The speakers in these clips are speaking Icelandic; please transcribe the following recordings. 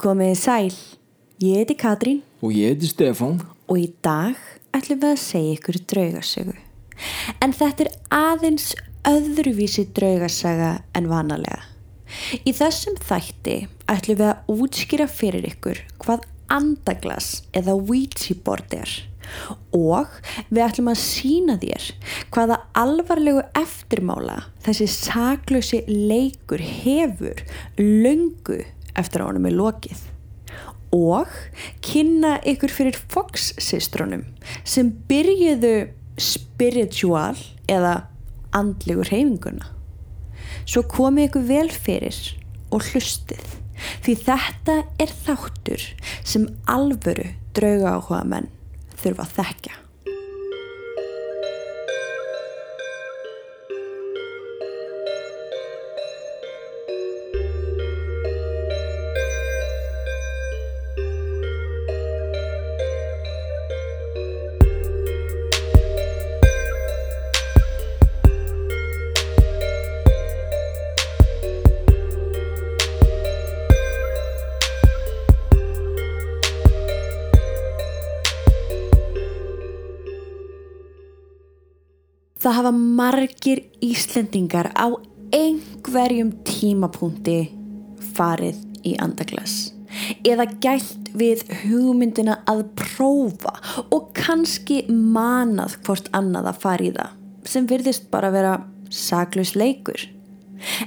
Komiði sæl, ég heiti Katrín Og ég heiti Stefán. og í dag ætlum við að segja ykkur draugasögu. En þetta er aðeins öðruvísi draugasaga en vanalega. Í þessum þætti ætlum við að útskýra fyrir ykkur hvað andaglas eða Ouija board er og við ætlum að sína þér hvaða alvarlegu eftirmála þessi saklausi leikur hefur löngu eftir að honum er lokið og kynna ykkur fyrir Fox-systrunum sem byrjuðu spiritual eða andlegu reyfinguna. Svo komið ykkur vel fyrir og hlustið því þetta er þáttur sem alvöru drauga áhuga menn þurfa að þekka. Það hafa margir Íslendingar á einhverjum tímapunkti farið í andaglas eða gælt við hugmyndina að prófa og kannski manað hvort annað að fara í það sem virðist bara vera saklaus leikur.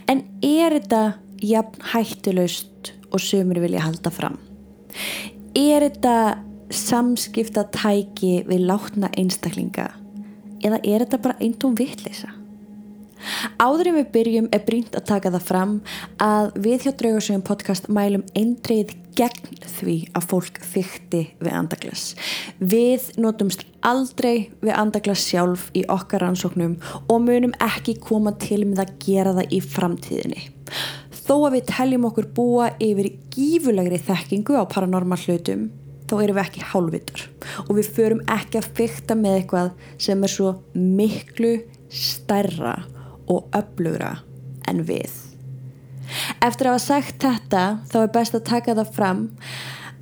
En er þetta jafn hættulaust og sömur vilja halda fram? Er þetta samskipta tæki við látna einstaklinga? Eða er þetta bara eintóm vitleysa? Áður en við byrjum er brínt að taka það fram að við hjá Draugarsögum podcast mælum eindreið gegn því að fólk fykti við andaglas. Við notumst aldrei við andaglas sjálf í okkar rannsóknum og munum ekki koma til með að gera það í framtíðinni. Þó að við teljum okkur búa yfir gífulegri þekkingu á paranormal hlutum þá erum við ekki hálfvitar og við förum ekki að fykta með eitthvað sem er svo miklu stærra og öflugra en við. Eftir að hafa sagt þetta þá er best að taka það fram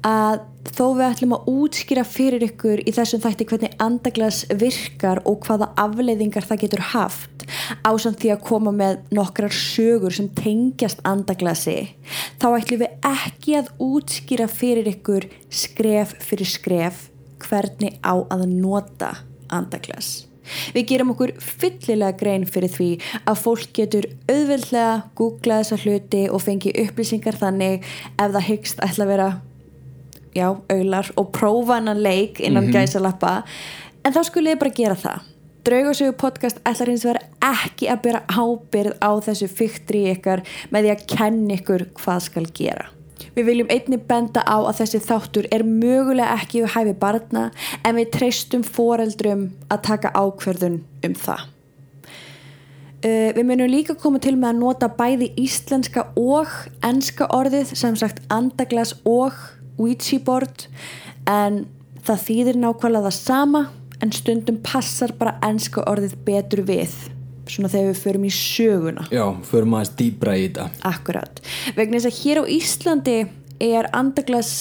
að þó við ætlum að útskýra fyrir ykkur í þessum þætti hvernig andaglas virkar og hvaða afleiðingar það getur haft ásamt því að koma með nokkrar sögur sem tengjast andaglasi þá ætlum við ekki að útskýra fyrir ykkur skref fyrir skref hvernig á að nota andaglas. Við gerum okkur fyllilega grein fyrir því að fólk getur auðveldlega googlað þessa hluti og fengi upplýsingar þannig ef það hyggst ætla að vera já, auðlar og prófa hennan leik innan mm -hmm. gæsalappa. En þá skulle ég bara gera það. Draugarsögu podcast ætlar hins vegar ekki að byrja ábyrð á þessu fyrktri ykkar með því að kenna ykkur hvað skal gera. Við viljum einni benda á að þessi þáttur er mögulega ekki við hæfi barna en við treystum foreldrum að taka ákverðun um það. Uh, við munum líka koma til með að nota bæði íslenska og enska orðið sem sagt andaglas og Ouija board en það þýðir nákvæmlega það sama en stundum passar bara enska orðið betur við svona þegar við förum í söguna. Já, förum aðeins dýbra í þetta. Akkurat, vegna þess að hér á Íslandi er andaglas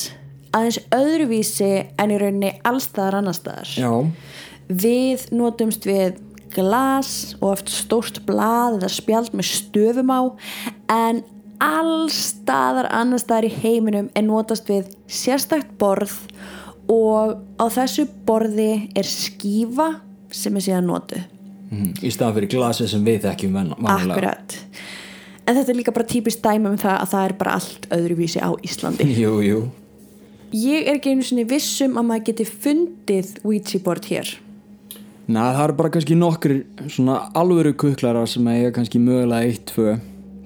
aðeins öðruvísi en í rauninni allstaðar annarstaðar Já, við notumst við glas og oft stórt blað eða spjald með stöfum á en allstaðar annarstaðar í heiminum er notast við sérstakt borð og á þessu borði er skífa sem er síðan notu mm, í staðan fyrir glasið sem við vanlega. Akkurat En þetta er líka bara típist dæmi um það að það er bara allt öðruvísi á Íslandi Jú, jú. Ég er ekki einu sinni vissum að maður geti fundið Ouija board hér Na, það eru bara kannski nokkur svona alvöru kuklarar sem eiga kannski mögulega eitt, tvö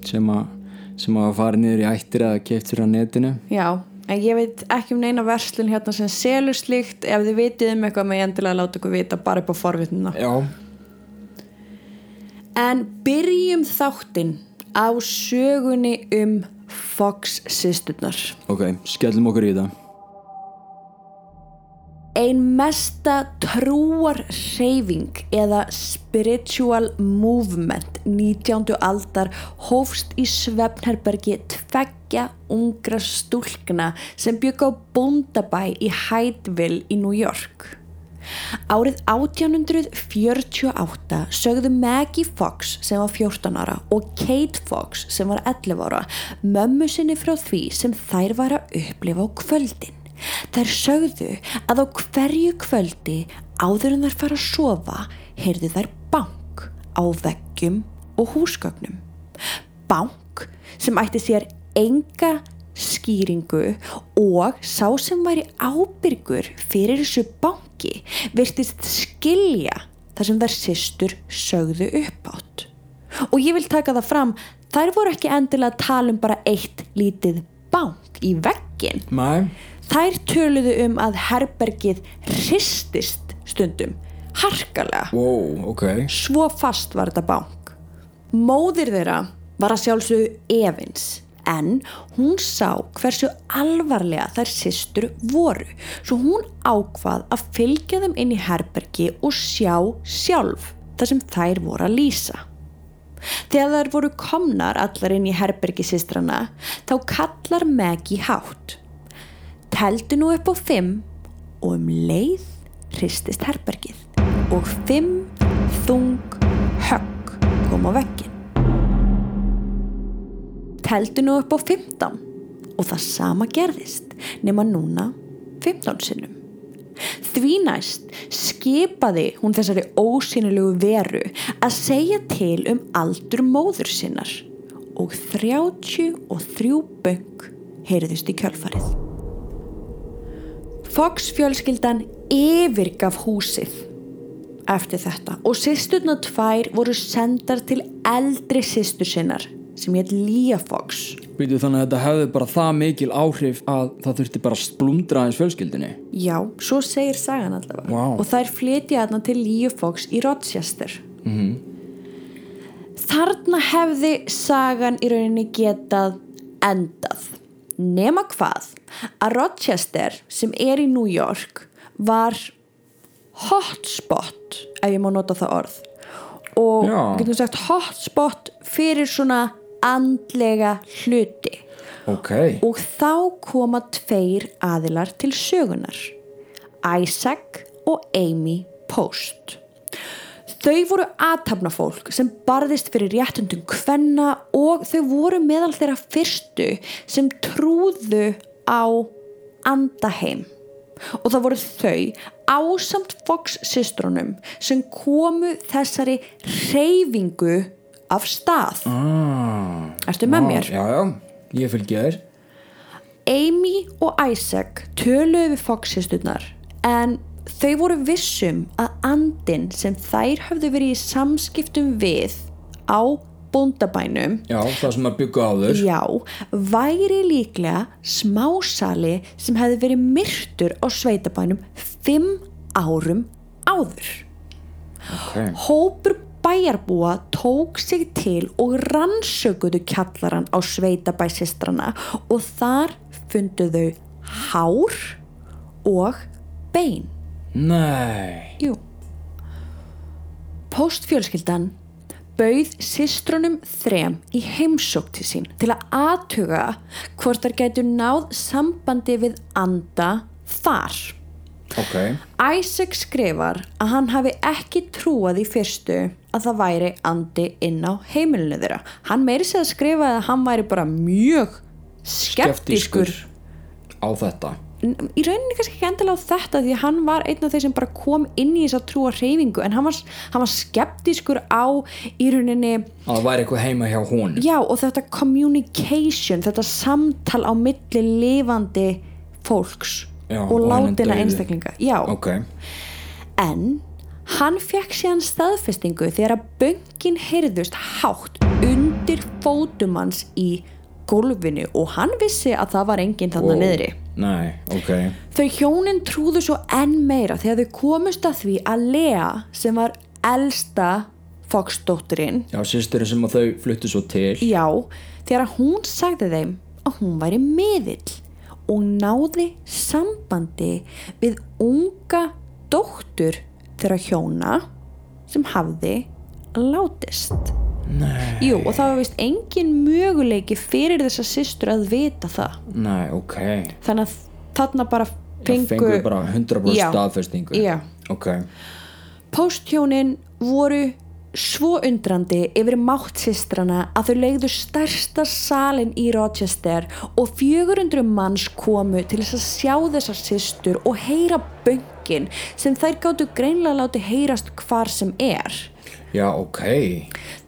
sem að sem að fara niður í ættir eða keift sér á netinu. Já, en ég veit ekki um neina verslun hérna sem selur slíkt ef þið vitið um eitthvað með endilega láta ykkur vita bara upp á forvitnuna Já, En byrjum þáttinn á sögunni um Fox systurnar ok, skellum okkur í þetta. Ein mesta trúar reyfing eða spiritual movement 19. aldar hófst í svefnherbergi tveggja ungra stúlkna sem bygg á bóndabæ í Hydeville í New York. Árið 1848 sögðu Maggie Fox sem var 14 ára og Kate Fox sem var 11 ára mömmu sinni frá því sem þær var að upplifa á kvöldin. Þær sögðu að á hverju kvöldi áður en þær fara að sofa heyrðu þær bank á veggjum og húsgögnum. Bank sem ætti sér enga skýringu og sá sem væri ábyrgur fyrir þessu banki virtist skilja þar sem þær systur sögðu upp átt. Og ég vil taka það fram, þær voru ekki endilega að tala um bara eitt lítið bank í veggin. Nei, Þær töluðu um að herbergið hristist stundum, harkalega. wow, ok Svo fast var þetta bank. Móðir þeirra var að sjálfsögðu Evins en hún sá hversu alvarlega þær systur voru svo hún ákvað að fylgja þeim inn í herbergi og sjá sjálf þar sem þær voru að lýsa. Þegar þær voru komnar allar inn í herbergi systrana þá kallar Maggie hátt. Teldu nú upp á fimm og um leið hristist herbergið og fimm þung högg kom á veggin. Teldu nú upp á 15 og það sama gerðist nema núna 15 sinnum. Því næst skipaði hún þessari ósynilegu veru að segja til um aldur móður sinnar og 33 böng heyriðust í kjölfarið. Fox fjölskyldan yfirgaf húsið eftir þetta og sýsturna tvær voru sendar til eldri sýstur sinnar sem hétt Lia Fox. Býtu þannig að þetta hefði bara það mikil áhrif að það þurfti bara að splundra eins fjölskyldinni Já, svo segir sagan allavega Vá. og þær flytja þarna til Lia Fox í Rochester. Þarna hefði sagan í rauninni getað endað. Nema hvað að Rochester sem er í New York var hotspot ef ég má nota það orð. Og Já. getum sagt hotspot fyrir svona andlega hluti. Ok, og þá koma tveir aðilar til sögunar Isaac og Amy Post Þau voru aðtapnafólk sem barðist fyrir réttundum kvenna og þau voru meðal þeirra fyrstu sem trúðu á andaheim og það voru þau ásamt Fox systrunum sem komu þessari reyfingu af stað. ah, Ertu með mér? Já, já, ég fylgja þér Amy og Isaac töluðu við Fox-systurnar en þau voru vissum að andin sem þær höfðu verið í samskiptum við á bóndabænum Já, það sem að byggja áður já, væri líklega smásali sem hefði verið myrtur á sveitabænum fimm árum áður. okay. Hópur bæjarbúa tók sig til og rannsökuðu kjallaran á sveitabæsistrana og þar fundu þau hár og bein. Nei Jú. Póstfjölskyldan bauð systrunum þrem í heimsók til sín til að aðtuga hvort þær gætu náð sambandi við anda þar. Ok, Isaac skrifar að hann hafi ekki trúað í fyrstu að það væri andi inn á heimilinu þeirra. Hann meiri segja að skrifa að hann væri bara mjög skeptískur. á þetta Í rauninni kannski ekki endilega á þetta því að hann var einn af þeir sem bara kom inn í þess að trúa reyfingu en hann var, hann var skeptískur á í rauninni að það væri eitthvað heima hjá hún Já og þetta communication, þetta samtal á milli lifandi fólks Já, og og látina einstaklinga. Já, Ok, en hann fekk síðan staðfestingu þegar að böngin heyrðust hátt undir fótumanns í gólfinu og hann vissi að það var enginn þarna Wow. niðri. Nei, ok. Þau hjónin trúðu svo enn meira þegar þau komust að því að Lea sem var elsta Fox-dóttirinn Já, sýsturinn sem þau fluttu svo til. Já, þegar hún sagði þeim að hún væri miðill og náði sambandi við unga dóttur þeirra hjóna sem hafði látist Nei, Jú, og það var vist engin möguleiki fyrir þessa systur að vita það nei, ok þannig að þarna bara Það fengu, fengu bara 100% Já. staðfestingu Já. Ok, Pósthjónin voru svo undrandi yfir máttsistrana að þau legðu stærsta salin í Rochester og 400 manns komu til þess að sjá þessar systur og heyra böngin sem þær gáttu greinlega láti heyrast hvar sem er. já, ok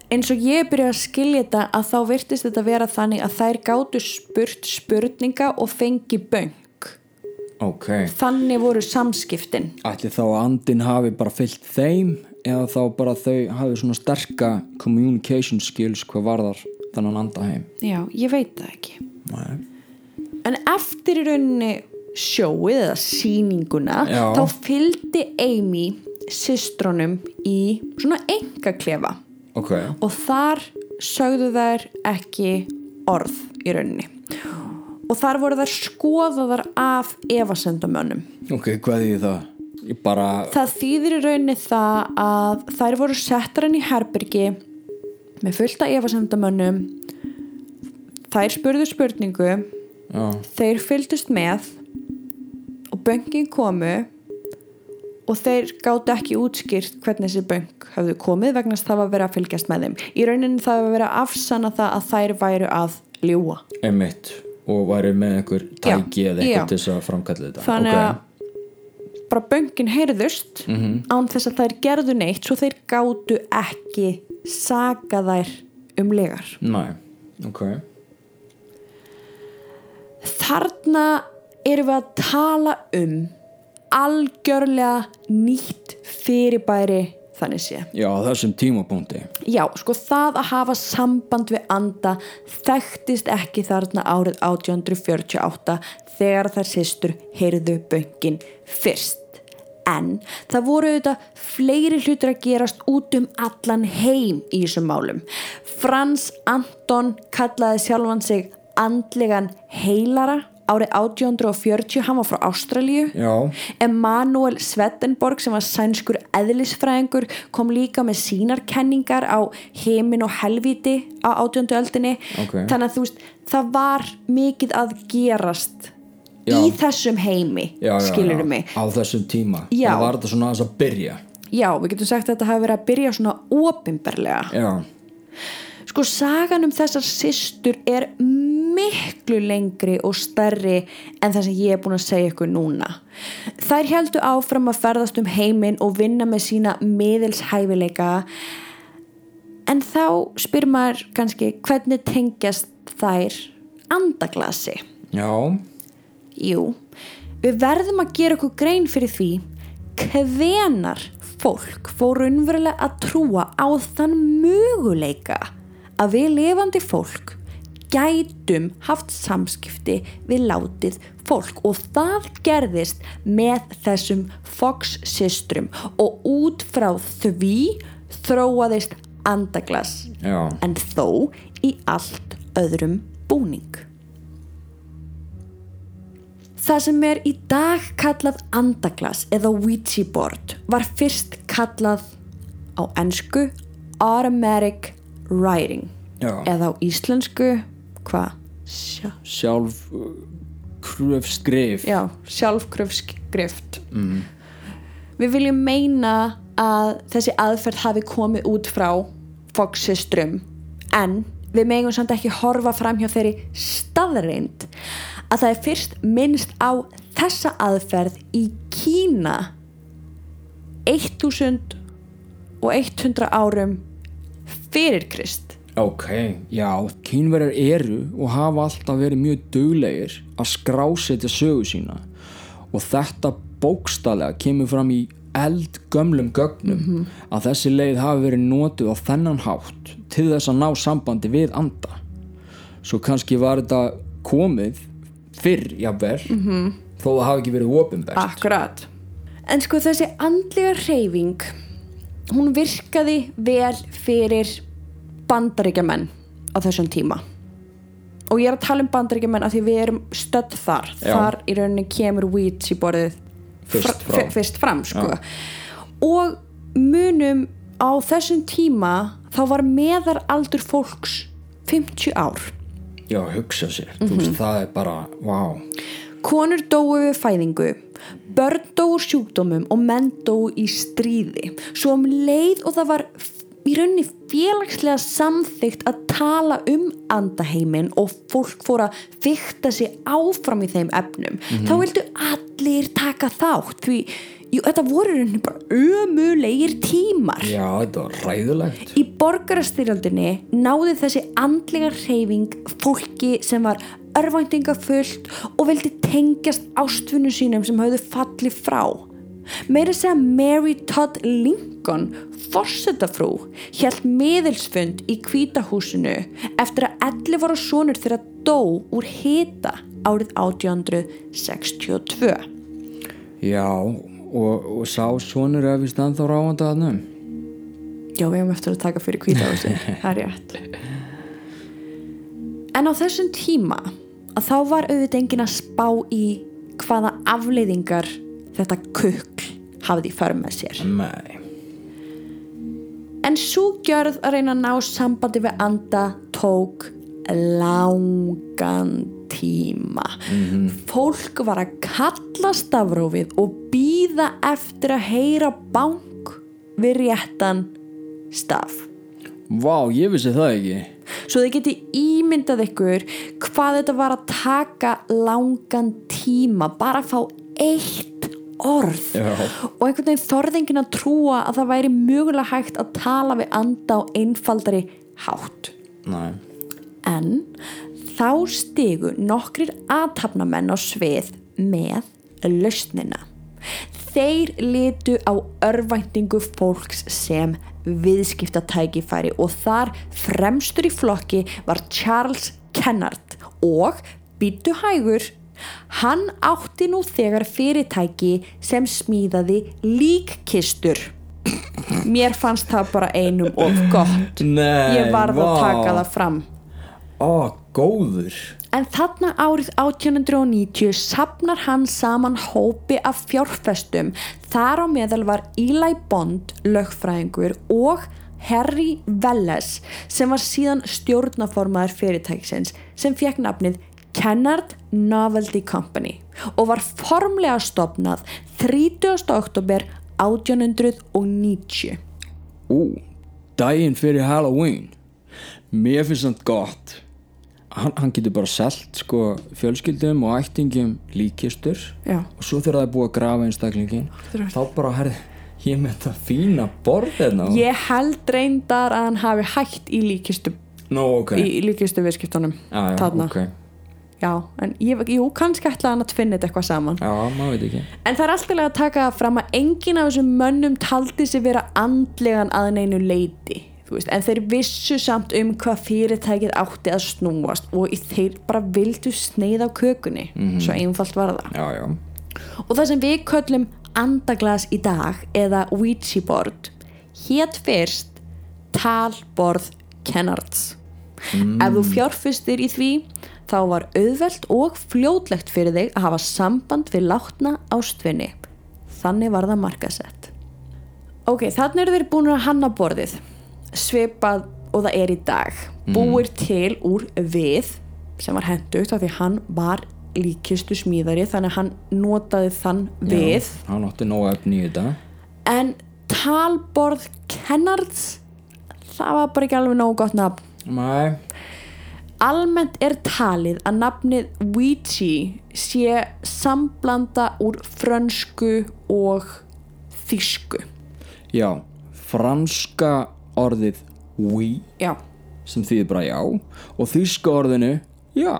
Eins og ég byrja að skilja þetta að þá virtist þetta vera þannig að þær gáttu spurt spurninga og fengi böng. Ok, Þannig voru samskiptin. ætli þá að andin hafi bara fyllt þeim eða þá bara þau hafi svona sterka communication skills hvað varðar þannig anda heim Já, ég veit það ekki. Nei. En eftir í rauninni sjóið eða sýninguna Já. þá fylgdi Amy systrónum í svona enga klefa Ok, og þar sögðu þær ekki orð í rauninni. Og þar voru þær skoðaðar af evasendamönnum. ok, hvað er það? Bara, Það þýðir í rauninni það að þær voru settar inn í herbergi með fullta evasendamönnum þær spurðu spurningu. Já, þeir fylgdust með og böngin komu og þeir gátt ekki útskýrt hvernig þessi böng hafðu komið vegna það var verið að fylgjast með þeim. Í rauninni það var verið að afsanna það að þær væru að ljúa emitt og væri með einhver tæki Já, eða eitthvað til þess að framkalla þetta. Þannig Ok. að bara böngin heyrðust Mhm. án þess að þær gerðu neitt svo þeir gátu ekki saka þær um legar. Nei, ok. Þarna erum við að tala um algjörlega nýtt fyrirbæri þannig sé Já, þessum tímapunkti Já, sko það að hafa samband við anda þekktist ekki þarna árið 1848 þegar þær systur heyrðu böngin fyrst. En það voru auðvitað fleiri hlutur að gerast út um allan heim í þessum málum. Frans Anton kallaði sjálfan sig andlegan heilara árið 1840, hann var frá Ástralíu. Já, Emanuel Svettenborg sem var sænskur eðlisfræðingur kom líka með sínar kenningar á heimin og helviti á átjöndu öldinni Ok. þannig að þú veist það var mikið að gerast Já. í þessum heimi skilur já, mig á þessum tíma Já. það var þetta svona aðeins að byrja já, við getum sagt að þetta hafi verið að byrja svona opinberlega já, sko sagan um þessar systur er miklu lengri og stærri en það sem ég er búin að segja ykkur núna. Þær heldu áfram að ferðast um heiminn og vinna með sína miðilshæfileika. En þá spyr maður kannski hvernig tengjast þær andaglasi? Já, Jú, við verðum að gera okkur grein fyrir því hvenar fólk fór raunverulega að trúa á þann möguleika að við lifandi fólk gætum haft samskipti við látið fólk. Og það gerðist með þessum Fox systrum og út frá því þróaðist andaglas. Já. En þó í allt öðrum búning. Það sem er í dag kallað andaglas eða Ouija board var fyrst kallað á ennsku automatic writing Já. eða á íslensku hvað? Sjá, sjálf uh, já, sjálfkröfskrift mm. Við viljum meina að þessi aðferð hafi komið út frá Fox systrum en við megum samt ekki horfa fram hjá þeirri staðreind að það er fyrst minnst á þessa aðferð í Kína 1100 árum fyrir Krist. Ok, já, kínverjar eru og hafa alltaf verið mjög duglegir að skrásetja sögu sína. Og þetta bókstallega kemur fram í eldgömlum gögnum að þessi leið hafi verið notuð á þennan hátt til þess að ná sambandi við anda. Svo kannski var þetta komið fyrr, jafnvel -hmm. þó það hafi ekki verið opinbert. Akkurat. En sko þessi andlega hreyfing hún virkaði vel fyrir bandaríkjamenn á þessum tíma og ég er að tala um bandaríkjumenn af því við erum stödd þar Já. þar í rauninni kemur Weeds í borðið Fyrst fra- fram. fyrst fram sko. og munum á þessum tíma þá var meðaraldur fólks 50 ár já, hugsa sér Mhm. þú veist, það er bara, vá konur dóu við fæðingu börn úr sjúkdómum og menn dóu í stríði. Svo um leið og það var í rauninni félagslega samþygt að tala um andaheimin og fólk fór að fykta sig áfram í þeim efnum þá vildu allir taka þátt því jú, þetta voru rauninni bara ömulegir tímar. Já, þetta var ræðulegt Í borgarastyrjaldinni náði þessi andlega hreyfing fólki sem var örvæntingafullt og vildi tengjast ástfunnu sínum sem hafðu fallið frá. Meira segja Mary Todd Lincoln, forsetafrú, hjælt miðilsfund í kvítahúsinu eftir að elli var á sonur þeirra dó úr hita árið 1862. já, og, og sá sonur er vist ennþá ráðandi að nefn Já, við hefum eftir að taka fyrir kvítahúsi Það er rétt En á þessum tíma að þá var auðvitað enginn að spá í hvaða afleiðingar þetta kukl hafði í för með sér. Nei, En svo gjörð að reyna að ná sambandi við anda tók langan tíma. Fólk var að kalla stafrófið og býða eftir að heyra bank við réttan staf. Vá, ég vissi það ekki svo þið geti ímyndað ykkur hvað þetta var að taka langan tíma bara að fá eitt orð. Já. og einhvern veginn þorðingin að trúa að það væri mögulega hægt að tala við anda á einfaldari hátt. Nei, en þá stigu nokkrir aðtapnamenn á svið með lausnina þeir litu á örvæntingu fólks sem viðskiptatækifæri og þar fremstur í flokki var Charles Kennard og býtu hægur hann átti nú þegar fyrirtæki sem smíðaði líkkistur. Mér fannst það bara einum of gott. Nei ég varð að vá. taka það fram ó, góður En þarna árið 1890 sapnar hann saman hópi af fjárfestum. Þar á meðal var Eli Bond, lögfræðingur og Harry Welles sem var síðan stjórnaformaður fyrirtæksins sem fekk nafnið Kennard Novelty Company og var formlega stopnað 30. oktober 1890. ú, daginn fyrir Halloween mér finnst það gott hann, hann getur bara selt sko fjölskyldum og ættingum líkistur Já. og svo þegar það er búið að grafa einstaklingin þá bara herði ég með þetta fína borð hérna Ég held reyndar að hann hafi hægt í líkistu, Nó, ok, í líkistu viðskiptunum. já, já, þarna. ok Já, en ég, jú, kannski ætlaði hann að tvinna þetta eitthvað saman. Já, maður veit ekki En það er alltaf að taka fram að enginn af þessum mönnum taldi sig vera andlegan að neinu leiti. Veist, en þeir vissu samt um hvað fyrirtækið átti að snúast og í- þeir bara vildu sneið á kökunni svo einfalt var það. Já, já, og það sem við köllum andaglas í dag eða Ouija board hétt fyrst talborð Kennards ef þú fjárfustir í því þá var auðvelt og fljótlegt fyrir þig að hafa samband við látna ástvinni þannig var það markasett ok, þannig eru þeir búin að hanna borðið svipað og það er í dag. Búir til úr við sem var hendugt af því hann var líkistu smíðari þannig að hann notaði þann við. já Hann átti nóg efni í þetta. En talborð Kennards það var bara ekki alveg nógu gott nafn. Nei, almennt er talið að nafnið Ouija sé samblanda úr frönsku og þýsku. Já Franska orðið oui já, sem þýðir bara já og þýska orðinu já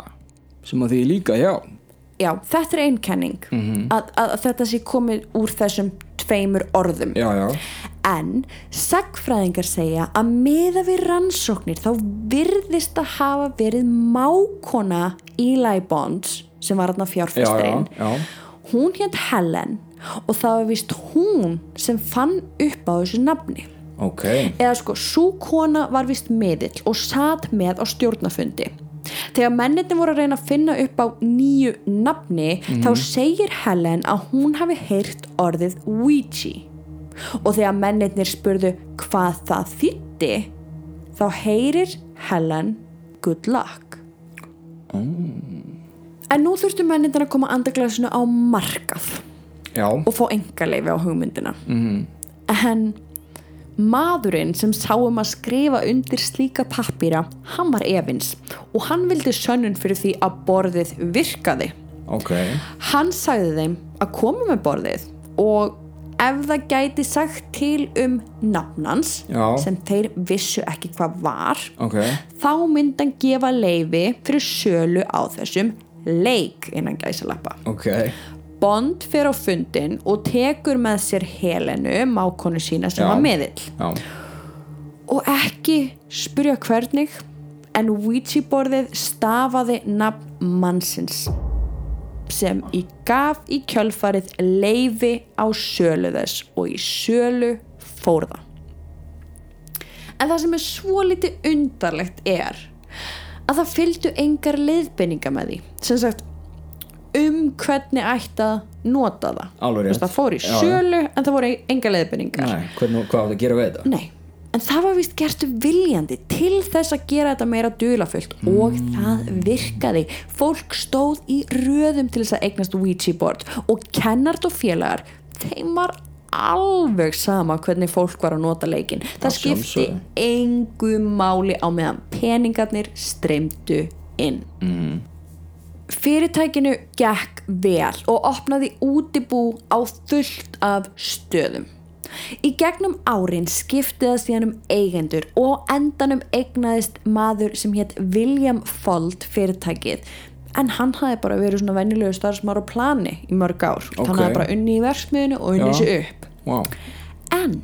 sem að þýðir líka já já þetta er einkenning að, að þetta sé komið úr þessum tveimur orðum Já, já, En sagfræðingar segja að meða við rannsóknir þá virðist að hafa verið mákona Eli Bonds sem var fjárfestirinn. já. Hún hétt Helen og það var vist hún sem fann upp á þessu nafni. Ok, Eða sko, svo kona var vist meðill og satt með á stjórnafundi. Þegar mennitin voru að reyna að finna upp á nýju nafni þá segir Helen að hún hafi heyrt orðið Ouija. Og þegar mennitnir spurðu hvað það þýtti þá heyrir Helen good luck. En nú þurftu mennitin að koma andaglasinu á markað Já, og fá engaleifi á hugmyndina. -hmm. en maðurinn sem sáum að skrifa undir slíka pappýra hann var Evins og hann vildi sönnun fyrir því að borðið virkaði. Ok. Hann sagði þeim að koma með borðið og ef það gæti sagt til um nafnans Já. sem þeir vissu ekki hvað var Ok, þá myndi hann gefa leifi fyrir sölu á þessum leik innan gæsalappa. Ok Bond fer á fundin og tekur með sér Helenu, mákonu sína sem Já. var meðill Já, og ekki spyrja hvernig en Ouija borðið stafaði nafn mannsins sem í gaf í kjölfarið leifi á sölu þess og í sölu fór það. En það sem er svo litið undarlegt er að það fylgdu engar leiðbeininga með því. Sem sagt um hvernig ætti að nota það veist, það fór í Já, já. en það voru nei, hvernig, hvað á það að gera við þetta? Nei, en það var vist gertu viljandi til þess að gera þetta meira dulafullt og það virkaði. Fólk stóð í röðum til þess að eignast Ouija board og kennart og félagar, þeim var alveg sama hvernig fólk var að nota leikin. Það Að skipti engu máli á meðan peningarnir streymdu inn. Fyrirtækinu gekk vel og opnaði útibú á fullt af stöðum. Í gegnum árin skipti það síðan um eigendur og endanum eignaðist maður sem hétt William Fold fyrirtækið en hann hafði bara verið svona venjulegu starfsmára plani í mörg ár. Ok. Hann hafði bara unni í verksmiðinu og unni Já. sig upp. Wow. En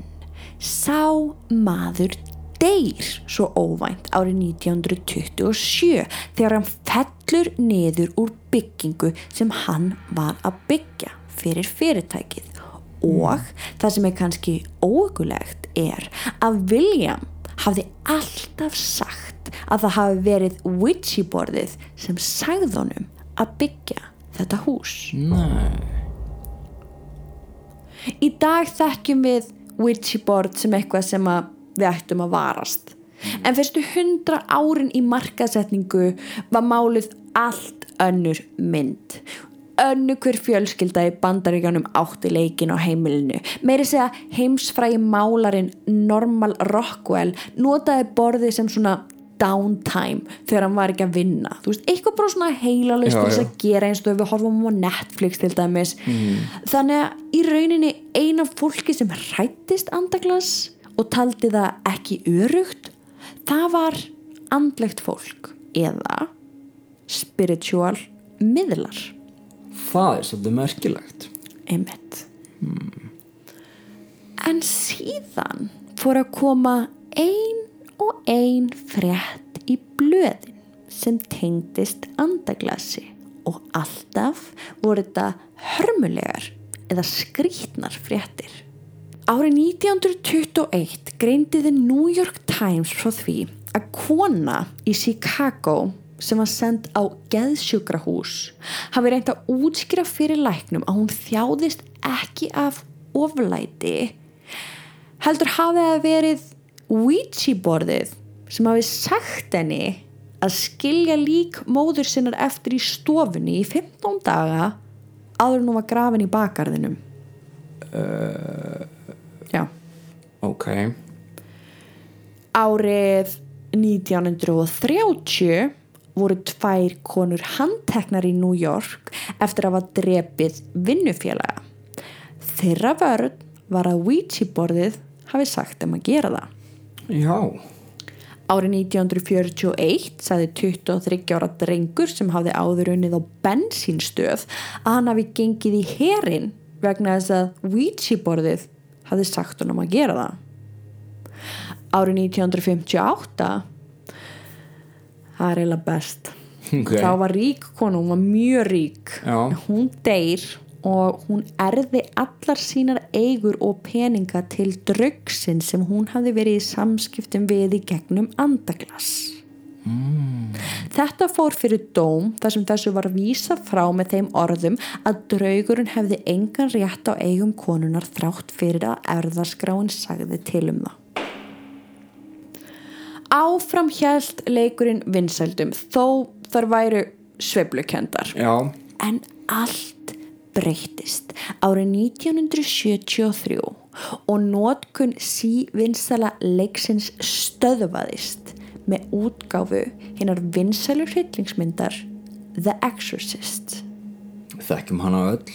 sá maður deyr svo óvænt árið 1927 þegar hann fellur niður úr byggingu sem hann var að byggja fyrir fyrirtækið og það sem er kannski óökulegt er að William hafði alltaf sagt að það hafi verið Ouija borðið sem sagði honum að byggja þetta hús Nei. Í dag þekkjum við Ouija board sem eitthvað sem að við ættum að varast. En fyrstu hundra árin í markasetningu var málið allt önnur mynd. Önnu hver fjölskylda í bandaríkjanum átti leikin á heimilinu. Meiri segja heimsfrægi málarinn Normal Rockwell notaði borðið sem svona downtime þegar hann var ekki að vinna þú veist, eitthvað bara svona heilalust þess að gera eins og við horfum á Netflix til dæmis þannig að í rauninni eina fólki sem hrættist andaglas og taldi það ekki örugt það var andlegt fólk eða spiritual miðlar Það er svolítið merkilegt. einmitt en síðan fór að koma ein og ein frétt í blöðin sem tengdist andaglasi og alltaf voru þetta hörmulegar eða skrítnar fréttir. Árið 1921 greindi The New York Times frá því að kona í Chicago sem var send á geðsjúkrahús hafi reynt að útskýra fyrir læknum að hún þjáðist ekki af oflæti heldur hafi það verið Ouija borðið sem hafi sagt henni að skilja lík móður sinnar eftir í stofunni í 15 daga áður en hún var grafin í bakgarðinum. Uh, já Ok. árið 1930 voru tvær konur handteknar í New York eftir að hafa drepið vinnufélaga þeirra vörð var að Ouija borðið hafi sagt um að gera það Já. Árið 1941 sagði 23 ára drengur sem hafði áður unnið á bensínstöð að hann hafi gengið í herin vegna þess að Ouija borðið hafði sagt honum að gera það. Árið 1958 það er eiginlega best. Ok. Þá var rík konu, hún var mjög rík. Já. Hún deyr og hún erði allar sínar eigur og peninga til draugsin sem hún hafði verið í samskiptum við í gegnum andaglas. Þetta fór fyrir dóm þar sem þessu var vísa frá með þeim orðum að draugurinn hefði engan rétt á eigum konunar þrátt fyrir að erðarskráin sagði til um það. Áfram hjælt leikurinn vinsældum þó þar væru sveiflukendar Já, en allt breyttist árið 1973 og nótkun sívinsala leiksins stöðvaðist með útgáfu hinnar vinsælu hryllingsmyndar The Exorcist. þekkjum hana öll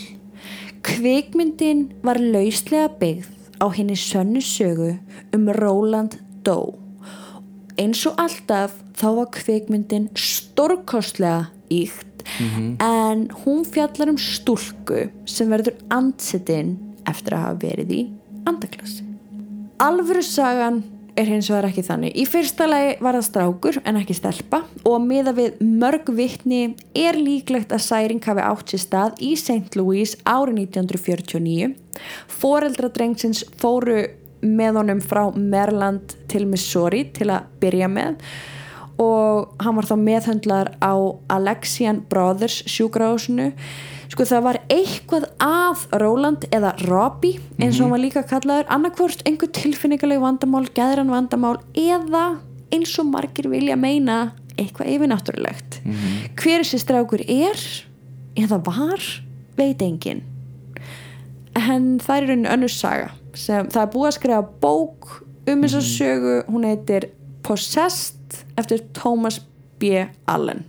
Kvikmyndin var lauslega byggð á henni sönnu sögu um Roland Doe. Eins og alltaf þá var kvikmyndin stórkostlega íkt en hún fjallar um stúlku sem verður andsetinn eftir að hafa verið í andaklassi. Alvöru sagan er hins vegar ekki þannig. Í fyrsta lagi var það strákur en ekki stelpa og miða við mörg vittni er líklegt að særing hafi átt sér stað í St. Louis árið 1949. Foreldra drengsins fóru með honum frá Maryland til Missouri til að byrja með og hann var þá meðhöndlar á Alexian Brothers sjúkrahúsinu sko það var eitthvað að Roland eða Robbie eins og hann var líka kallaður annarkvort einhver tilfinningaleg vandamál, geðran vandamál eða eins og margir vilja meina eitthvað yfirnáttúrulegt. Hver þessi strákur er eða var, veit enginn. En það er raunin önnur saga sem það er búið að skrifa bók um þessa sögu, hún heitir Possessed eftir Thomas B. Allen.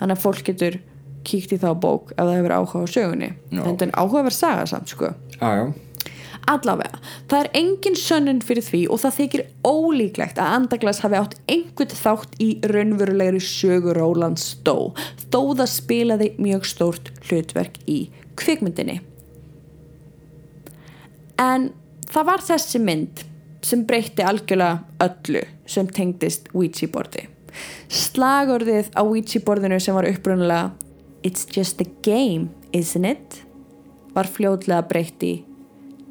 Þannig að fólk getur kíkt í þá bók ef það hefur áhuga á sögunni. Já. þetta er áhugaverð saga samt sko. Já, allavega, það er engin sönnun fyrir því og það þykir ólíklegt að Andaglas hafi átt einhvern þátt í raunverulegri sögu Rólands Dó þó það spilaði mjög stórt hlutverk í kvikmyndinni. En það var þessi mynd sem breytti algjörlega öllu sem tengdist Ouija bordi slagorðið á Ouija borðinu sem var upprunalega It's just a game, isn't it? var fljótlega breytt í.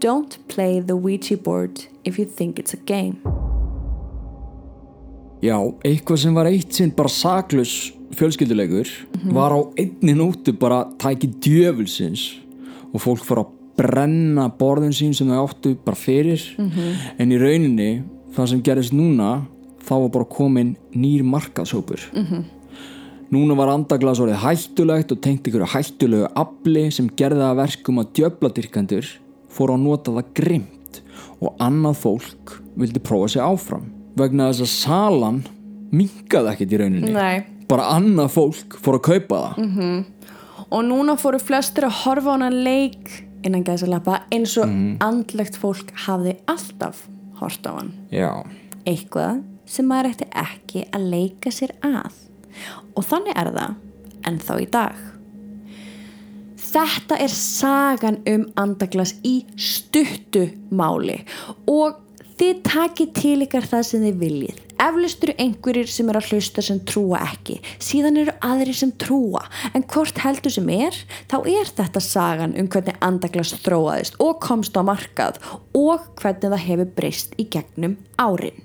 Don't play the Ouija board if you think it's a game. Já, eitthvað sem var eitt sinn bara saklus fjölskylduleikur var á einni nóttu bara tæki djöfulsins og fólk fór að brenna borðin sín sem þau áttu bara fyrir. En í rauninni það sem gerist núna þá var bara komin nýr markaðshópur Núna var andaglas orðið hættulegt og tengt ykkur hættulegu afli sem gerði að verkum að djöfladyrkandur fór að nota það grimt og annað fólk vildi prófa sig áfram. Vegna þess að salan mingaði ekkert í rauninni. Nei. bara annað fólk fór að kaupa það. Og núna fóru flestir að horfa á hana leik innan gæsalappa eins og andlegt fólk hafði alltaf hort á hann. Já, eitthvað sem maður ætti ekki að leika sér að og þannig er það en þá í dag Þetta er sagan um andaglas í stuttu máli og þið takið til ykkar það sem þið viljið. Eflust eru einhverjir sem eru að hlusta sem trúa ekki, síðan eru aðrir sem trúa, en hvort heldur sem er, þá er þetta sagan um hvernig andaglas þróaðist og komst á markað og hvernig það hefur breyst í gegnum árin.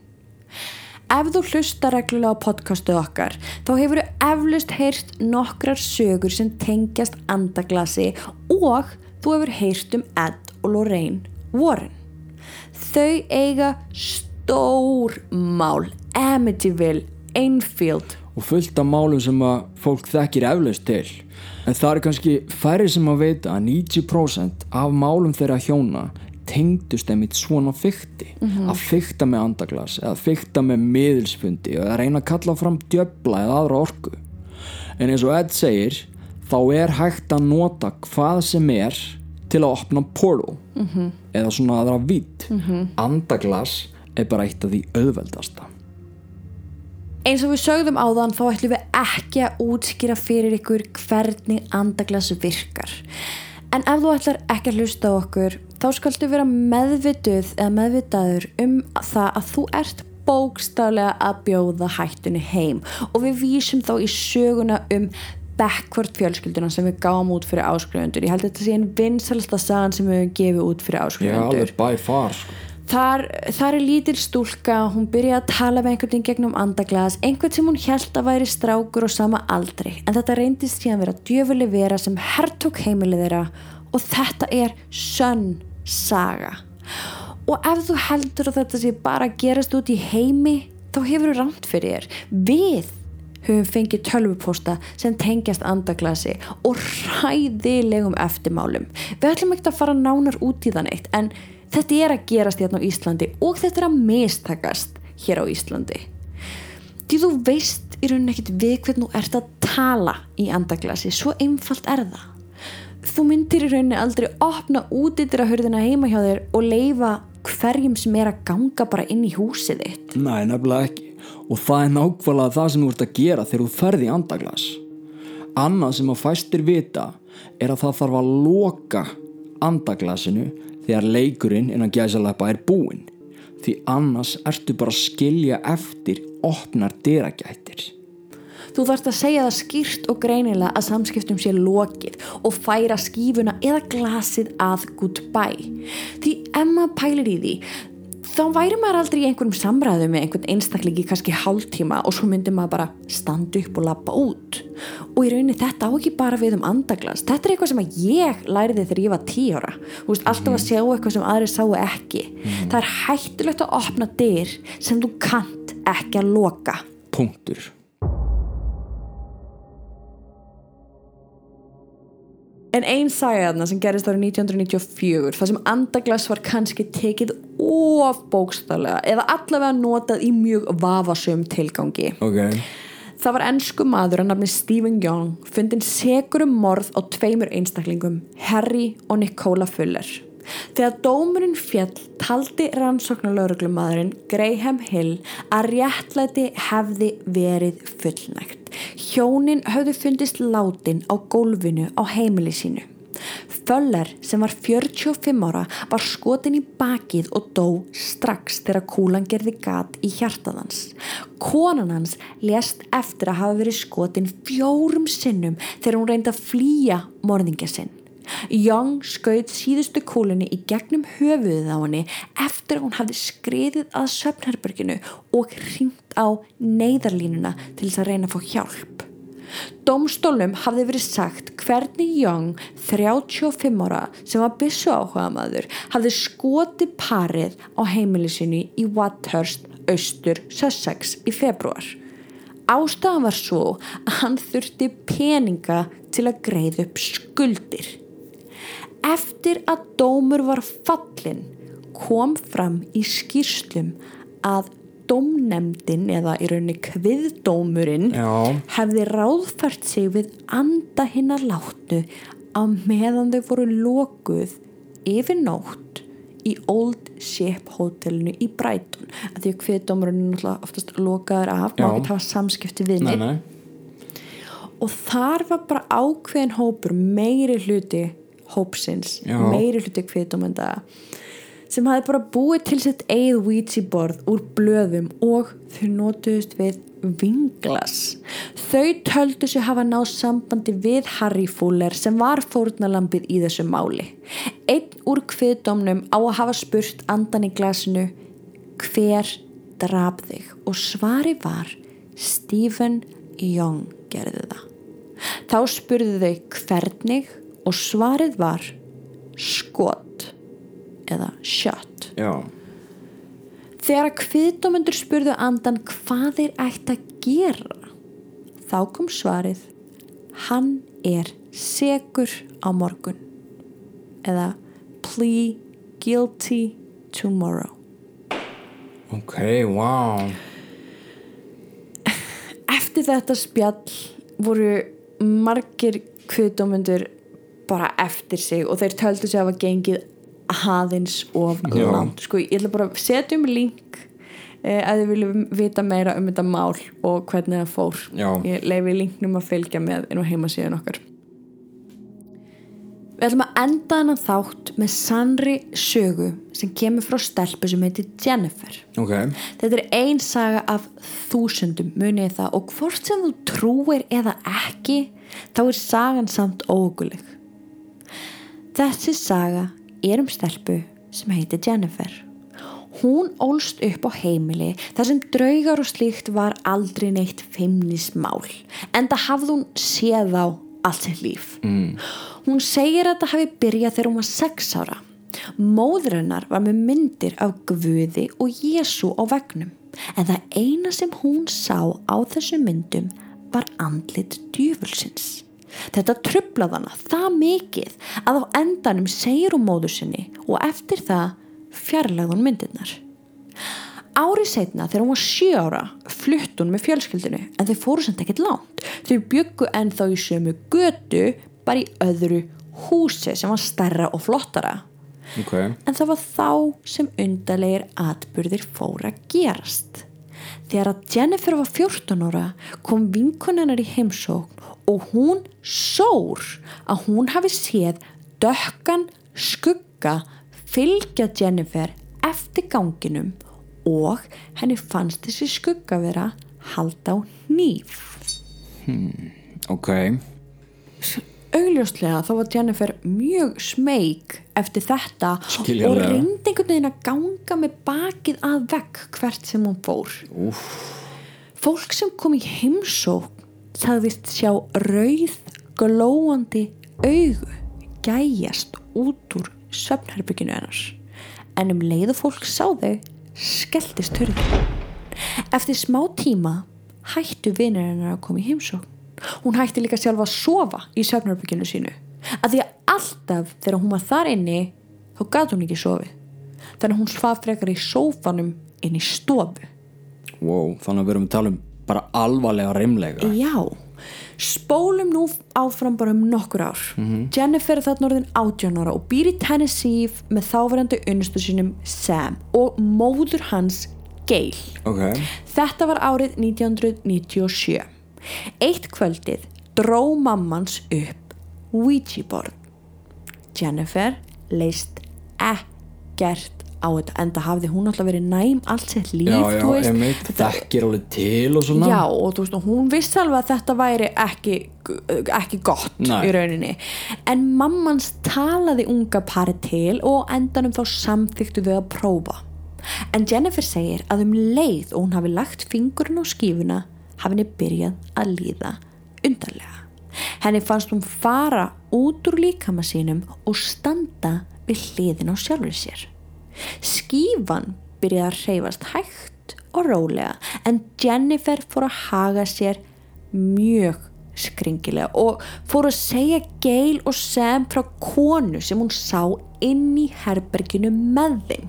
Ef þú hlusta reglulega á podcastu okkar þá hefur þú eflust heyrt nokkrar sögur sem tengjast andaglasi og þú hefur heyrt um Ed og Lorraine Warren. Þau eiga stór mál, Amityville, Enfield og fullt af málum sem að fólk þekkir eflaust til en það er kannski færri sem að veita að 90% af málum þeirra hjóna tengdust einmitt svona fykti að fykta með andaglas eða fykta með miðilsfundi eða reyna að kalla fram djöbla eða aðra orku. En eins og Ed segir þá er hægt að nota hvað sem er til að opna portal -hmm. eða svona aðra vitt andaglas er bara eitt af því auðveldasta. Eins og við sögðum áðan þá ætlum við ekki að útskýra fyrir ykkur hvernig andaglas virkar. En ef þú ætlar ekki að hlusta á okkur þá skaltu vera meðvituð eða meðvitaður um það að þú ert bókstaflega að bjóða hættunni heim og við vísum þá í söguna um backward fjölskylduna sem við gáum út fyrir áskrifendur. Ég held að þetta sé einn vinsalsta sagan sem við höfum gefið út fyrir Já, áskrifendur alveg by far sko. Þar, þar er lítil stúlka, hún byrjaði að tala með einhvern veginn gegnum andaglas, einhvern sem hún held að væri strákur og sama aldri, en þetta reyndist síðan vera djöfuli vera sem herrtók heimilið þeirra og þetta er sönn saga. Og ef þú heldur að þetta sé bara gerast út í heimi, þá hefur þú rámt fyrir þér. Við höfum fengið tölvupósta sem tengjast andaglasi og ræðilegum eftirmálum. Við ætlum ekki að fara nánar út í þann eitt, en þetta er að gerast hérna á Íslandi og þetta er að mistakast hér á Íslandi. Því þú veist í rauninni ekkit við hvernig þú ert að tala í andaglasi, svo einfalt er það. Þú myndir í rauninni aldrei opna út yfir að hörðina heima hjá þér og leifa hverjum sem er að ganga bara inn í húsið þitt. Nei, nefnilega ekki. Og það er nákvæmlega það sem þú ert að gera þegar þú ferði í andaglas. Annað sem að fæstir vita er að það þarf að loka andaglasinu þegar leikurinn innan gæsalappa er búinn því annars ertu bara að skilja eftir opnar dyragættir Þú þarfst að segja það skýrt og greinilega að samskiptum sé lokið og færa skífuna eða glasið að goodbye. Því ef maður pælir í því, þá væri maður aldrei í einhverjum samræðu með einhvern einstaklingi kannski hálftíma og svo myndir maður bara standa upp og lappa út. Og í rauninni þetta á ekki bara við um andaglas. Þetta er eitthvað sem ég læriði þegar ég var tí ára. Veist, alltaf að sjá eitthvað sem aðri sáu ekki. Mm. það er hættulegt að opna dyr sem þú kant ekki að loka. Punktur En einn saga þarna sem gerist árið 1994 þar sem andaglas var kannski tekið of bókstallega eða allavega notað í mjög vafasum tilgangi. Okay. Það var ennsku maður að nafni Stephen Young fundin segur um morð á tveimur einstaklingum, Harry og Nicola Fuller. Þegar dómurinn fjall taldi rannsóknarlauruglumadurinn Graham Hill að réttlæti hefði verið fullnægt. Hjónin höfðu fundist látin á gólfinu á heimili sínu. Föller sem var 45 ára var skotin í bakið og dó strax þegar kúlan gerði gat í hjartaðans. Konan hans lést eftir að hafa verið skotin fjórum sinnum þegar hún reyndi að flýja morðingja sinn. Young skaut síðustu kúlunni í gegnum höfuðið á henni eftir að hún hafði skriðið að söpnherberginu og ringt á neyðarlínuna til þess að reyna að fá hjálp. Dómstólum hafði verið sagt hvernig Young, 35 ára, sem var bissu áhuga maður, hafði skoti parið á heimilisinu í Wathurst, austur, Sussex í februar. Ástafan var svo að hann þurfti peninga til að greið upp skuldir. Eftir að dómur var fallin kom fram í skýrslum að dómnemdin eða í rauninni kviðdómurinn hefði ráðfært sig við anda hinn að láttu á meðan þau voru lokuð yfir nótt í Old Ship hótelinu í Brighton. Að því að kviðdómurinn oftast lokaður af, má ekki hafa samskipti við Nei, neitt nei. og þar var bara ákveðin hópur meiri hluti hópsins, Já. meiri hluti kviðdómenda sem hafi bara búið til sitt eigið Ouija borð úr blöðum og þau notuðust við vinglas. Þau töldu sig hafa náð sambandi við Harry Fuller sem var fórnalambið í þessu máli. Einn úr kviðdómnum á að hafa spurt andan í glasinu hver draf þig og svari var Stephen Young gerði það. Þá spurðu þau hvernig og svarið var skot eða shot. Já. Þegar að kviðdómendur spurðu andan hvað þeir ætti að gera þá kom svarið hann er segur á morgun eða plea guilty tomorrow. Ok, wow. Eftir þetta spjall voru margir kviðdómendur bara eftir sig og þeir töldu sig að hafa gengið aðeins of langt sko, ég ætla bara að setja um link eh, að þið viljum vita meira um þetta mál og hvernig það fór Já. ég leifi linknum að fylgja með inn á heimasíðan okkar Við ætlum að enda hennan þátt með sannri sögu sem kemur frá stelpu sem heitir Jennifer Ok. Þetta er ein saga af þúsundum munið það og hvort sem þú trúir eða ekki þá er sagan samt óguleg. Þessi saga er um stelpu sem heitir Jennifer. Hún ólst upp á heimili þar sem draugar og slíkt var aldrei neitt feimnismál en það hafði hún séð á allt sitt líf. Mm. Hún segir að það hafi byrjað þegar hún var sex ára. Móður hennar var með myndir af Guði og Jésu á vegnum en það eina sem hún sá á þessu myndum var andlit djúfulsins. Þetta trublaði hana það mikið að á endanum segir hún móður sinni og eftir það fjarlagði hún myndirnar. Árið setna þegar hún var sjö ára flutt hún með fjölskyldinu en þeir fóru samt ekkert lánt. Þau byggu ennþá í sömu götu bara í öðru húsi sem var starra og flottara. Okay. En það var þá sem undarlegir atbyrðir fóra gerast. Þegar að Jennifer var 14 ára kom vinkonennar í heimsókn og hún sór að hún hafi séð dökkan skugga fylgja Jennifer eftir ganginum og henni fannst þessi skugga vera halda á nýf. Hmm, ok. Augljóslega þá var Jennifer mjög smeg eftir þetta Skiljanlega. og reyndi einhvern veginn að ganga með bakið að vegg hvert sem hún fór. Úf. Fólk sem kom í heimsókn sagðist sjá rauð glóandi augu gæjast út úr svefnherbygginu hennars en um leiðu fólk sá þau skelltist hurðin. Eftir smá tíma hættu vinir hennar að koma í heimsókn. Hún hætti líka sjálfa að sofa í svefnherbygginu sínu. Að því að alltaf þegar hún var þar inni þá gæti hún ekki sofi þannig að hún svaf frekar í sófanum inn í stofu. Wow, þannig að við erum að tala um bara alvarlega reymlega. Já, spólum nú áfram bara um nokkur ár. Jennifer er þarna orðin 18 ára og býr í Tennessee með þáverandi unnustu sínum Sam og móður hans Gail. Ok. Þetta var árið 1997. Eitt kvöldið dró mammans upp Ouija board. Jennifer leist ekkert á þetta en það hafði hún alltaf verið næm allt sitt líf Já, já, emitt, þekkir alveg til og svona. Já og þú veist og hún vissi alveg að þetta væri ekki, ekki gott Nei. í rauninni. En mammans talaði unga pari til og endanum þá samþyktu þau að prófa. En Jennifer segir að um leið og hún hafi lagt fingurinn á skífuna hafi henni byrjað að líða undarlega. Henni fannst hún fara út úr líkama sínum og standa við hliðin á sjálfur sér skífan byrjaði að hreyfast hægt og rólega en Jennifer fór að haga sér mjög skringilega og fór að segja Gail og Sam frá konu sem hún sá inn í herberginu með þeim.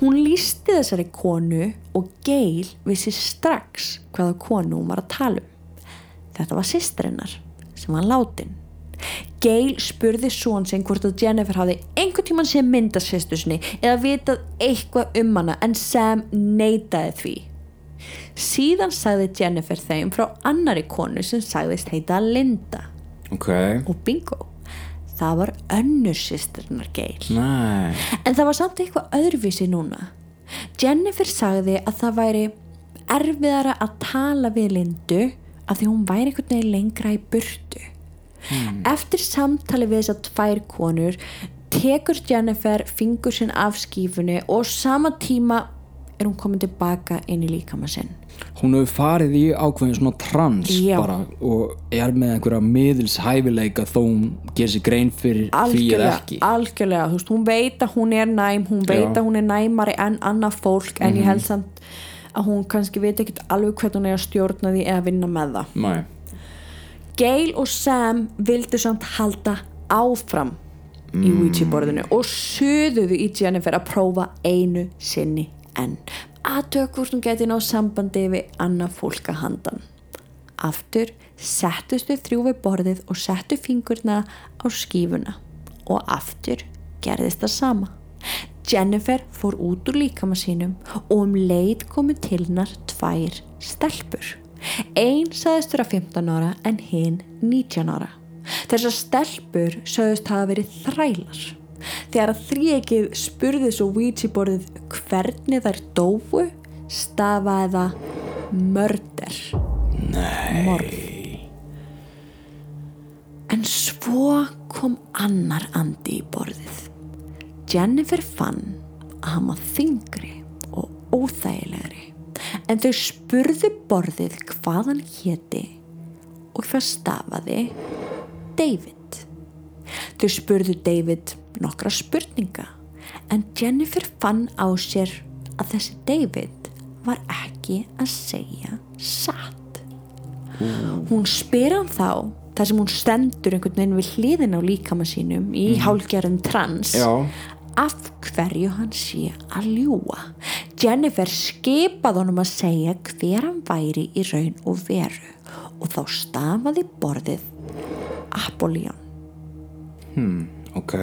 Hún lísti þessari konu og Gail vissi strax hvaða konu hún var að tala um. Þetta var sýstrinnar sem var látin. Gail spurði són sinn hvort að Jennifer hafði einhvern tíman sé myndast sýstu sinni eða vitað eitthvað um hana en Sam neitaði því. Síðan sagði Jennifer þeim frá annari konu sem sagðist heita Linda Ok. og bingo, það var önnur sýstrinnar Gail. Nei. En það var samt eitthvað öðruvísi núna. Jennifer sagði að það væri erfiðara að tala við Lindu af því hún væri einhvern veginn lengra í burtu. Eftir samtali við þessar tvær konur tekur Jennifer fingur sinn af skífunni og sama tíma er hún komin tilbaka inn í líkama sinn. Hún hefur farið í ákveðin svona trans Já. bara og er með einhverja miðilshæfileika þó hún gerir sér grein fyrir því eða ekki. algjörlega, þú veist, hún veit að hún er næm hún veit Já. Mhm. að hún er næmari en annað fólk en ég held samt að hún kannski veit ekkit alveg hvernig hún er að stjórna því eða vinna með það Nei. Gail og Sam vildu samt halda áfram í Ouija borðinu og suðuðu í Jennifer að prófa einu sinni enn aðtök hvort hún geti ná sambandi við annað fólk að handan. Aftur settust þau þrjú við borðið og settu fingurna á skífuna og aftur gerðist það sama. Jennifer fór út úr líkama sínum og um leið komu til hennar tvær stelpur Einn sagðist vera 15 ára en hinn 19 ára. Þessar stelpur sögðust hafa verið þrælar. Þegar að þríekið spurði svo Ouija borðið hvernig þær dófu stafaði það mörder. Nei. Morð. En svo kom annar andi í borðið. Jennifer fann að hann var þingri óþægilegri en þau spurðu borðið hvað hann héti. Og það stafaði David. Þau spurðu David nokkra spurninga. En Jennifer fann á sér að þessi David var ekki að segja satt. Hún spyr hann þá þar sem hún stendur einhvern veginn við hliðin á líkama sínum í mm. hálgerðin trans Já. af hverju hann sé að ljúa Jennifer skipaði honum að segja hver hann væri í raun og veru og þá stafaði borðið Apollyon Hmm, ok.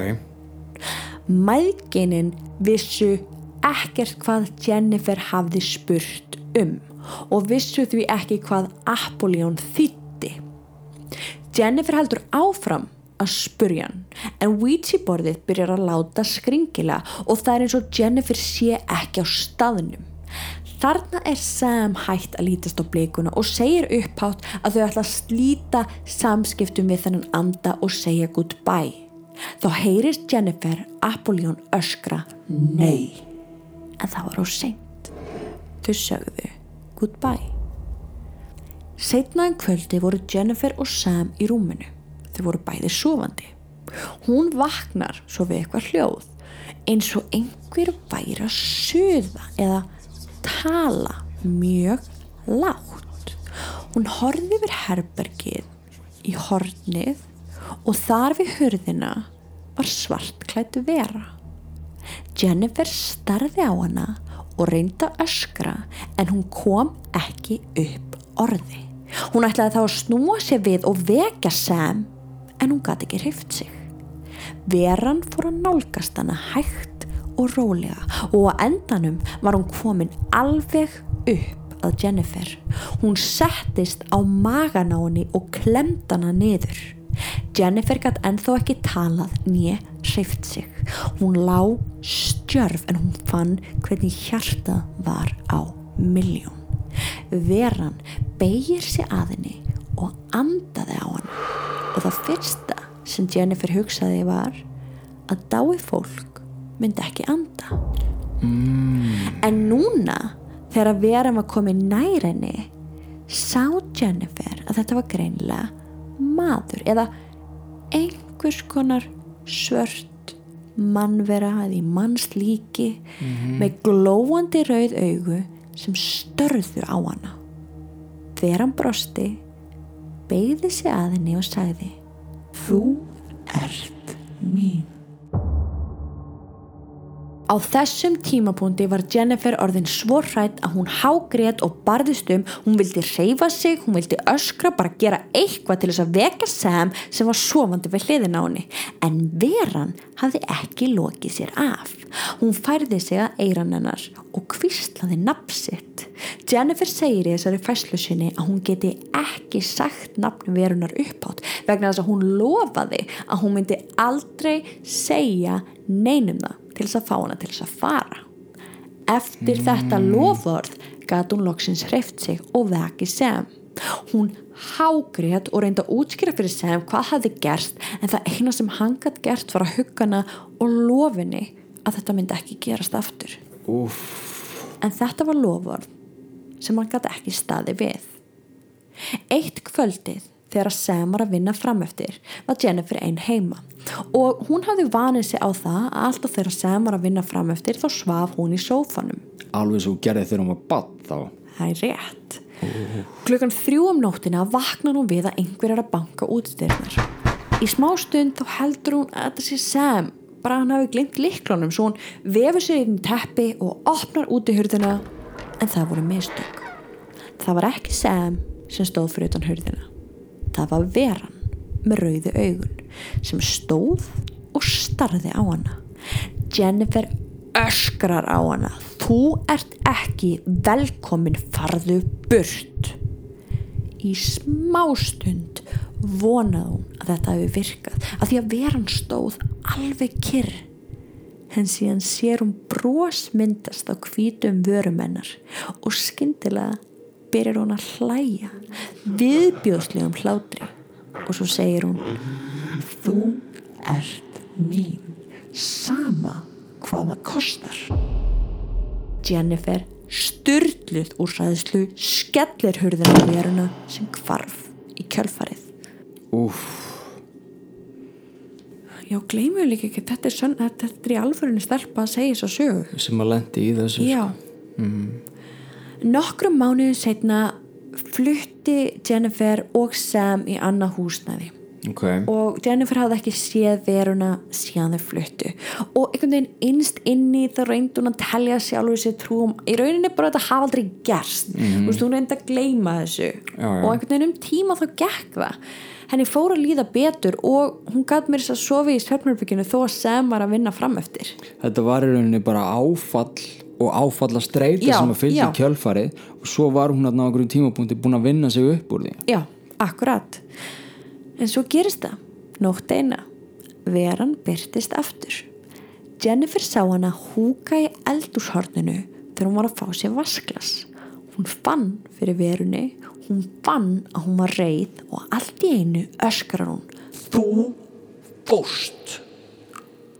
Mæðginin vissu ekkert hvað Jennifer hafði spurt um og vissu því ekki hvað Apollyon þýtti. Jennifer heldur áfram að spurja hann en Ouija borðið byrjar að láta skringila og það er eins og Jennifer sé ekki á staðnum. Þarna er Sam hægt að lítast á blikuna og segir upphátt að þau ætla að slíta samskiptum við þennan anda og segja goodbye. Þá heyrist Jennifer Apollyon öskra nei en það var á seint. Þau sögðu goodbye. Setna en kvöldi voru Jennifer og Sam í rúminu. Þau voru bæði sofandi. Hún vaknar svo við eitthvað hljóð eins og einhver væri að suða eða tala mjög lágt. Hún horfði yfir herbergið í hornið og þar við hurðina var svartklættu vera. Jennifer starði á hana og reyndi að öskra en hún kom ekki upp orði. Hún ætlaði þá að snúa sér við og vekja Sam en hún gæti ekki hreift sig. Veran fór að nálgast hana hægt og rólega og á endanum var hún komin alveg upp að Jennifer. Hún settist á magan á henni og klemd hana niður. Jennifer gæti ennþá ekki talað nýja hreift sig. Hún lá stjörf en hún fann hvernig hjarta var á miljón. Veran beigir sig að henni og andaði á hann og það fyrsta sem Jennifer hugsaði var að dái fólk myndi ekki anda. Mm. en núna þegar veran var komið nær henni sá Jennifer að þetta var greinlega maður eða einhvers konar svört mannvera eða í mannslíki með glóandi rauð augu sem störðu á hana. Þegar hann brosti beigði sig að henni og sagði Þú ert mín Á þessum tímapunkti var Jennifer orðin svo hrætt að hún hágrét og barðist um, hún vildi reyfa sig, hún vildi öskra, bara gera eitthvað til þess að veka Sam sem var sofandi við hliðin á henni. En veran hafði ekki lokið sér af. Hún færði sig að eiran hennar og kvíslaði nafnsitt. Jennifer segir í þessari fæslu sinni að hún geti ekki sagt nafn verunar uppátt vegna þess að hún lofaði að hún myndi aldrei segja neinum það til þess að fá hana til þess að fara. Eftir mm. þetta lofvörð gæti hún loksins hreift sig og veki Sam. Hún hágrið og reyndi að útskýra fyrir Sam hvað hafði gerst en það eina sem hann gæti gert var að hugga hana og lofinni að þetta myndi ekki gerast aftur. Úf. En þetta var lofvörð sem hann gæti ekki staði við. Eitt kvöldið þegar Sam var að vinna frameftir var Jennifer einn heima. Og hún hafði vanið sig á það að alltaf þegar Sam var að vinna frameftir þá svaf hún í sófanum. Alveg svo gerði þegar hún var badd þá. það er rétt. Klukkan þrjú um nóttina vaknar hún við að einhver er að banka útstyrnar í smá stund þá heldur hún að þetta sé Sam bara hann hafi glimt liklunum svo hún vefur sér inn í teppi og opnar út í hurðina en það voru mistök. Það var ekki Sam sem stóð fyrir utan hurðina það var veran með rauðu augun sem stóð og starði á hana. Jennifer öskrar á hana. Þú ert ekki velkomin farðu burt. Í smástund vonaði hún að þetta hefði virkað að því að veran stóð alveg kyrr. En síðan sér hún brosmyndast á hvítum vörumennar og skyndilega byrjar hún að hlæja viðbjóðslegum hlátri. Og svo segir hún þú ert mín sama hvað það kostar. Jennifer styrluð úr ræðslu skellir hurðina á veruna sem kvarf í kjölfarið. Úf, Já, gleymum líka ekki, þetta er, sönn, þetta er í alvörunni stelpa að segja svo sögu. Sem að lendi í þessu Já Nokkrum mánuðin setna flutti Jennifer og Sam í annað húsnæði. Ok, og Jennifer hafði ekki séð veruna síðan þau fluttu. Og einhvern veginn innst inni þá reyndi hún að telja sjálfur sér trúum í rauninni bara að þetta hafa aldrei gerst. Þú veist, hún reyndi að gleyma þessu. Já, já. og einhvern veginn um tíma þá gekk það. Henni fór að líða betur og hún gæt mér þess að sofi í svefnarbygginu þó að Sam var að vinna fram eftir. Þetta var í rauninni bara áfall og áfall að streyta Já, sem að fylgja já. kjölfarið. Og svo var hún að ná einhverjum tímapunkti búin að vinna sig upp úr því. Já, akkurat. En svo gerist það. Nótt eina. Veran byrtist aftur. Jennifer sá hana húka í eldúshorninu þegar hún var að fá sér vasklas hún fann fyrir verunni. Hún fann að hún var reið og allt í einu öskrar hún. Þú fóst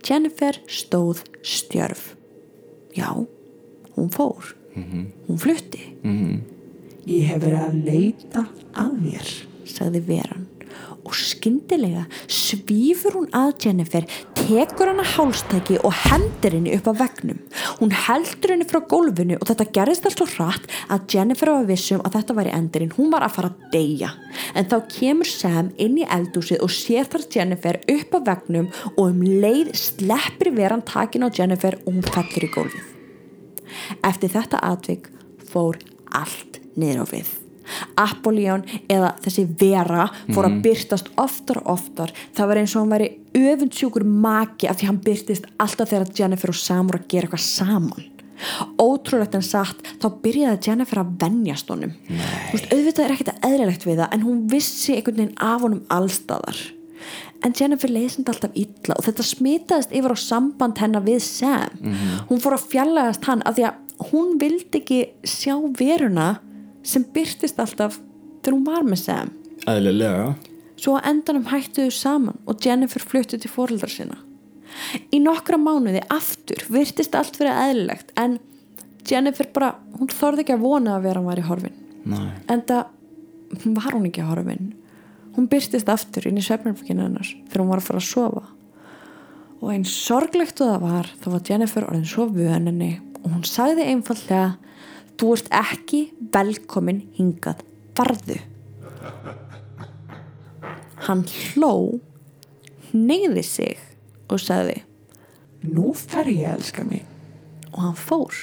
Jennifer stóð stjörf. Já, hún fór. Hún flutti. Ég hef verið að leita að þér. sagði veran. Og skyndilega svífur hún að Jennifer tekur hana hálstæki og hendur henni upp á vegnum hún heldur henni frá gólfinu og þetta gerðist allt svo hratt að Jennifer var vissum að þetta væri endurinn. Hún var að fara að deyja. En þá kemur Sam inn í eldúsið og sér þar Jennifer upp á vegnum og um leið sleppir veran takin á Jennifer og hún fellur í gólfið eftir þetta atvik fór allt niður á við. Apollyon eða þessi vera fór að byrtast oftar og oftar. Það var eins og hann væri öfundsjúkur maki af því hann byrtist alltaf þegar Jennifer og Sam voru að gera eitthvað saman. Ótrúlegt en satt þá byrjaði Jennifer að venjast honum. Þú veist, auðvitað er ekkert eðlilegt við það en hún vissi einhvern veginn af honum allstaðar en Jennifer leysandi alltaf illa og þetta smitaðist yfir á samband hennar við Sam. Hún fór að fjallaðast hann af því að hún vildi ekki sjá veruna sem byrtist alltaf þegar hún var með Sam. Eðlilega. Svo að endanum hættuðu saman og Jennifer fluttu til fóreldra sinna. Í nokkra mánuði aftur virtist allt fyrir eðlilegt en Jennifer bara, hún þorði ekki að vona að vera hann var í horfin Nei. en það var hún ekki horfin hún byrtist aftur inn í svefnarbygginu hennar þegar hún var að fara að sofa. Og eins sorglegt og það var þá var Jennifer orðin svo vöninni og hún sagði einfallega þú ert ekki velkomin hingað farðu. Hann hló neyði sig og sagði Nú fer ég, elska mig. og hann fór.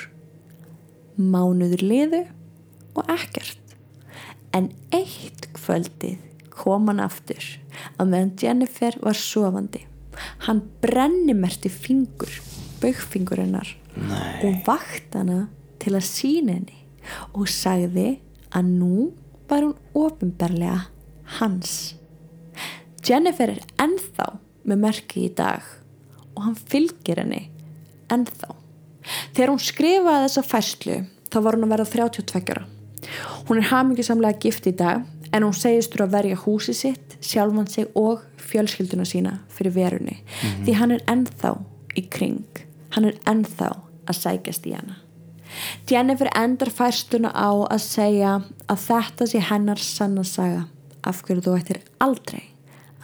Mánuður liðu og ekkert. En eitt kvöldið kom hann aftur. Að meðan Jennifer var sofandi hann brennimerti fingur baugfingur hennar og vakt hana til að sína henni og sagði að nú var hún ofinberlega hans. Jennifer er ennþá með merki í dag og hann fylgir henni ennþá. Þegar hún skrifaði þessa færslu þá var hún að vera 32 ára. Hún er hamingisamlega gift í dag en hún segist þú að verja húsi sitt sjálfan sig og fjölskylduna sína fyrir verunni. Því hann er ennþá í kring. Hann er ennþá að sækjast í hana. Jennifer endar færstuna á að segja að þetta sé hennar sanna saga. Af hverju þú ættir aldrei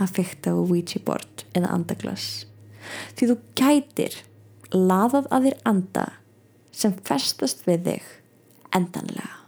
að fykta á Ouija board eða andaglas. Því þú gætir laðað að þér anda sem festast við þig endanlega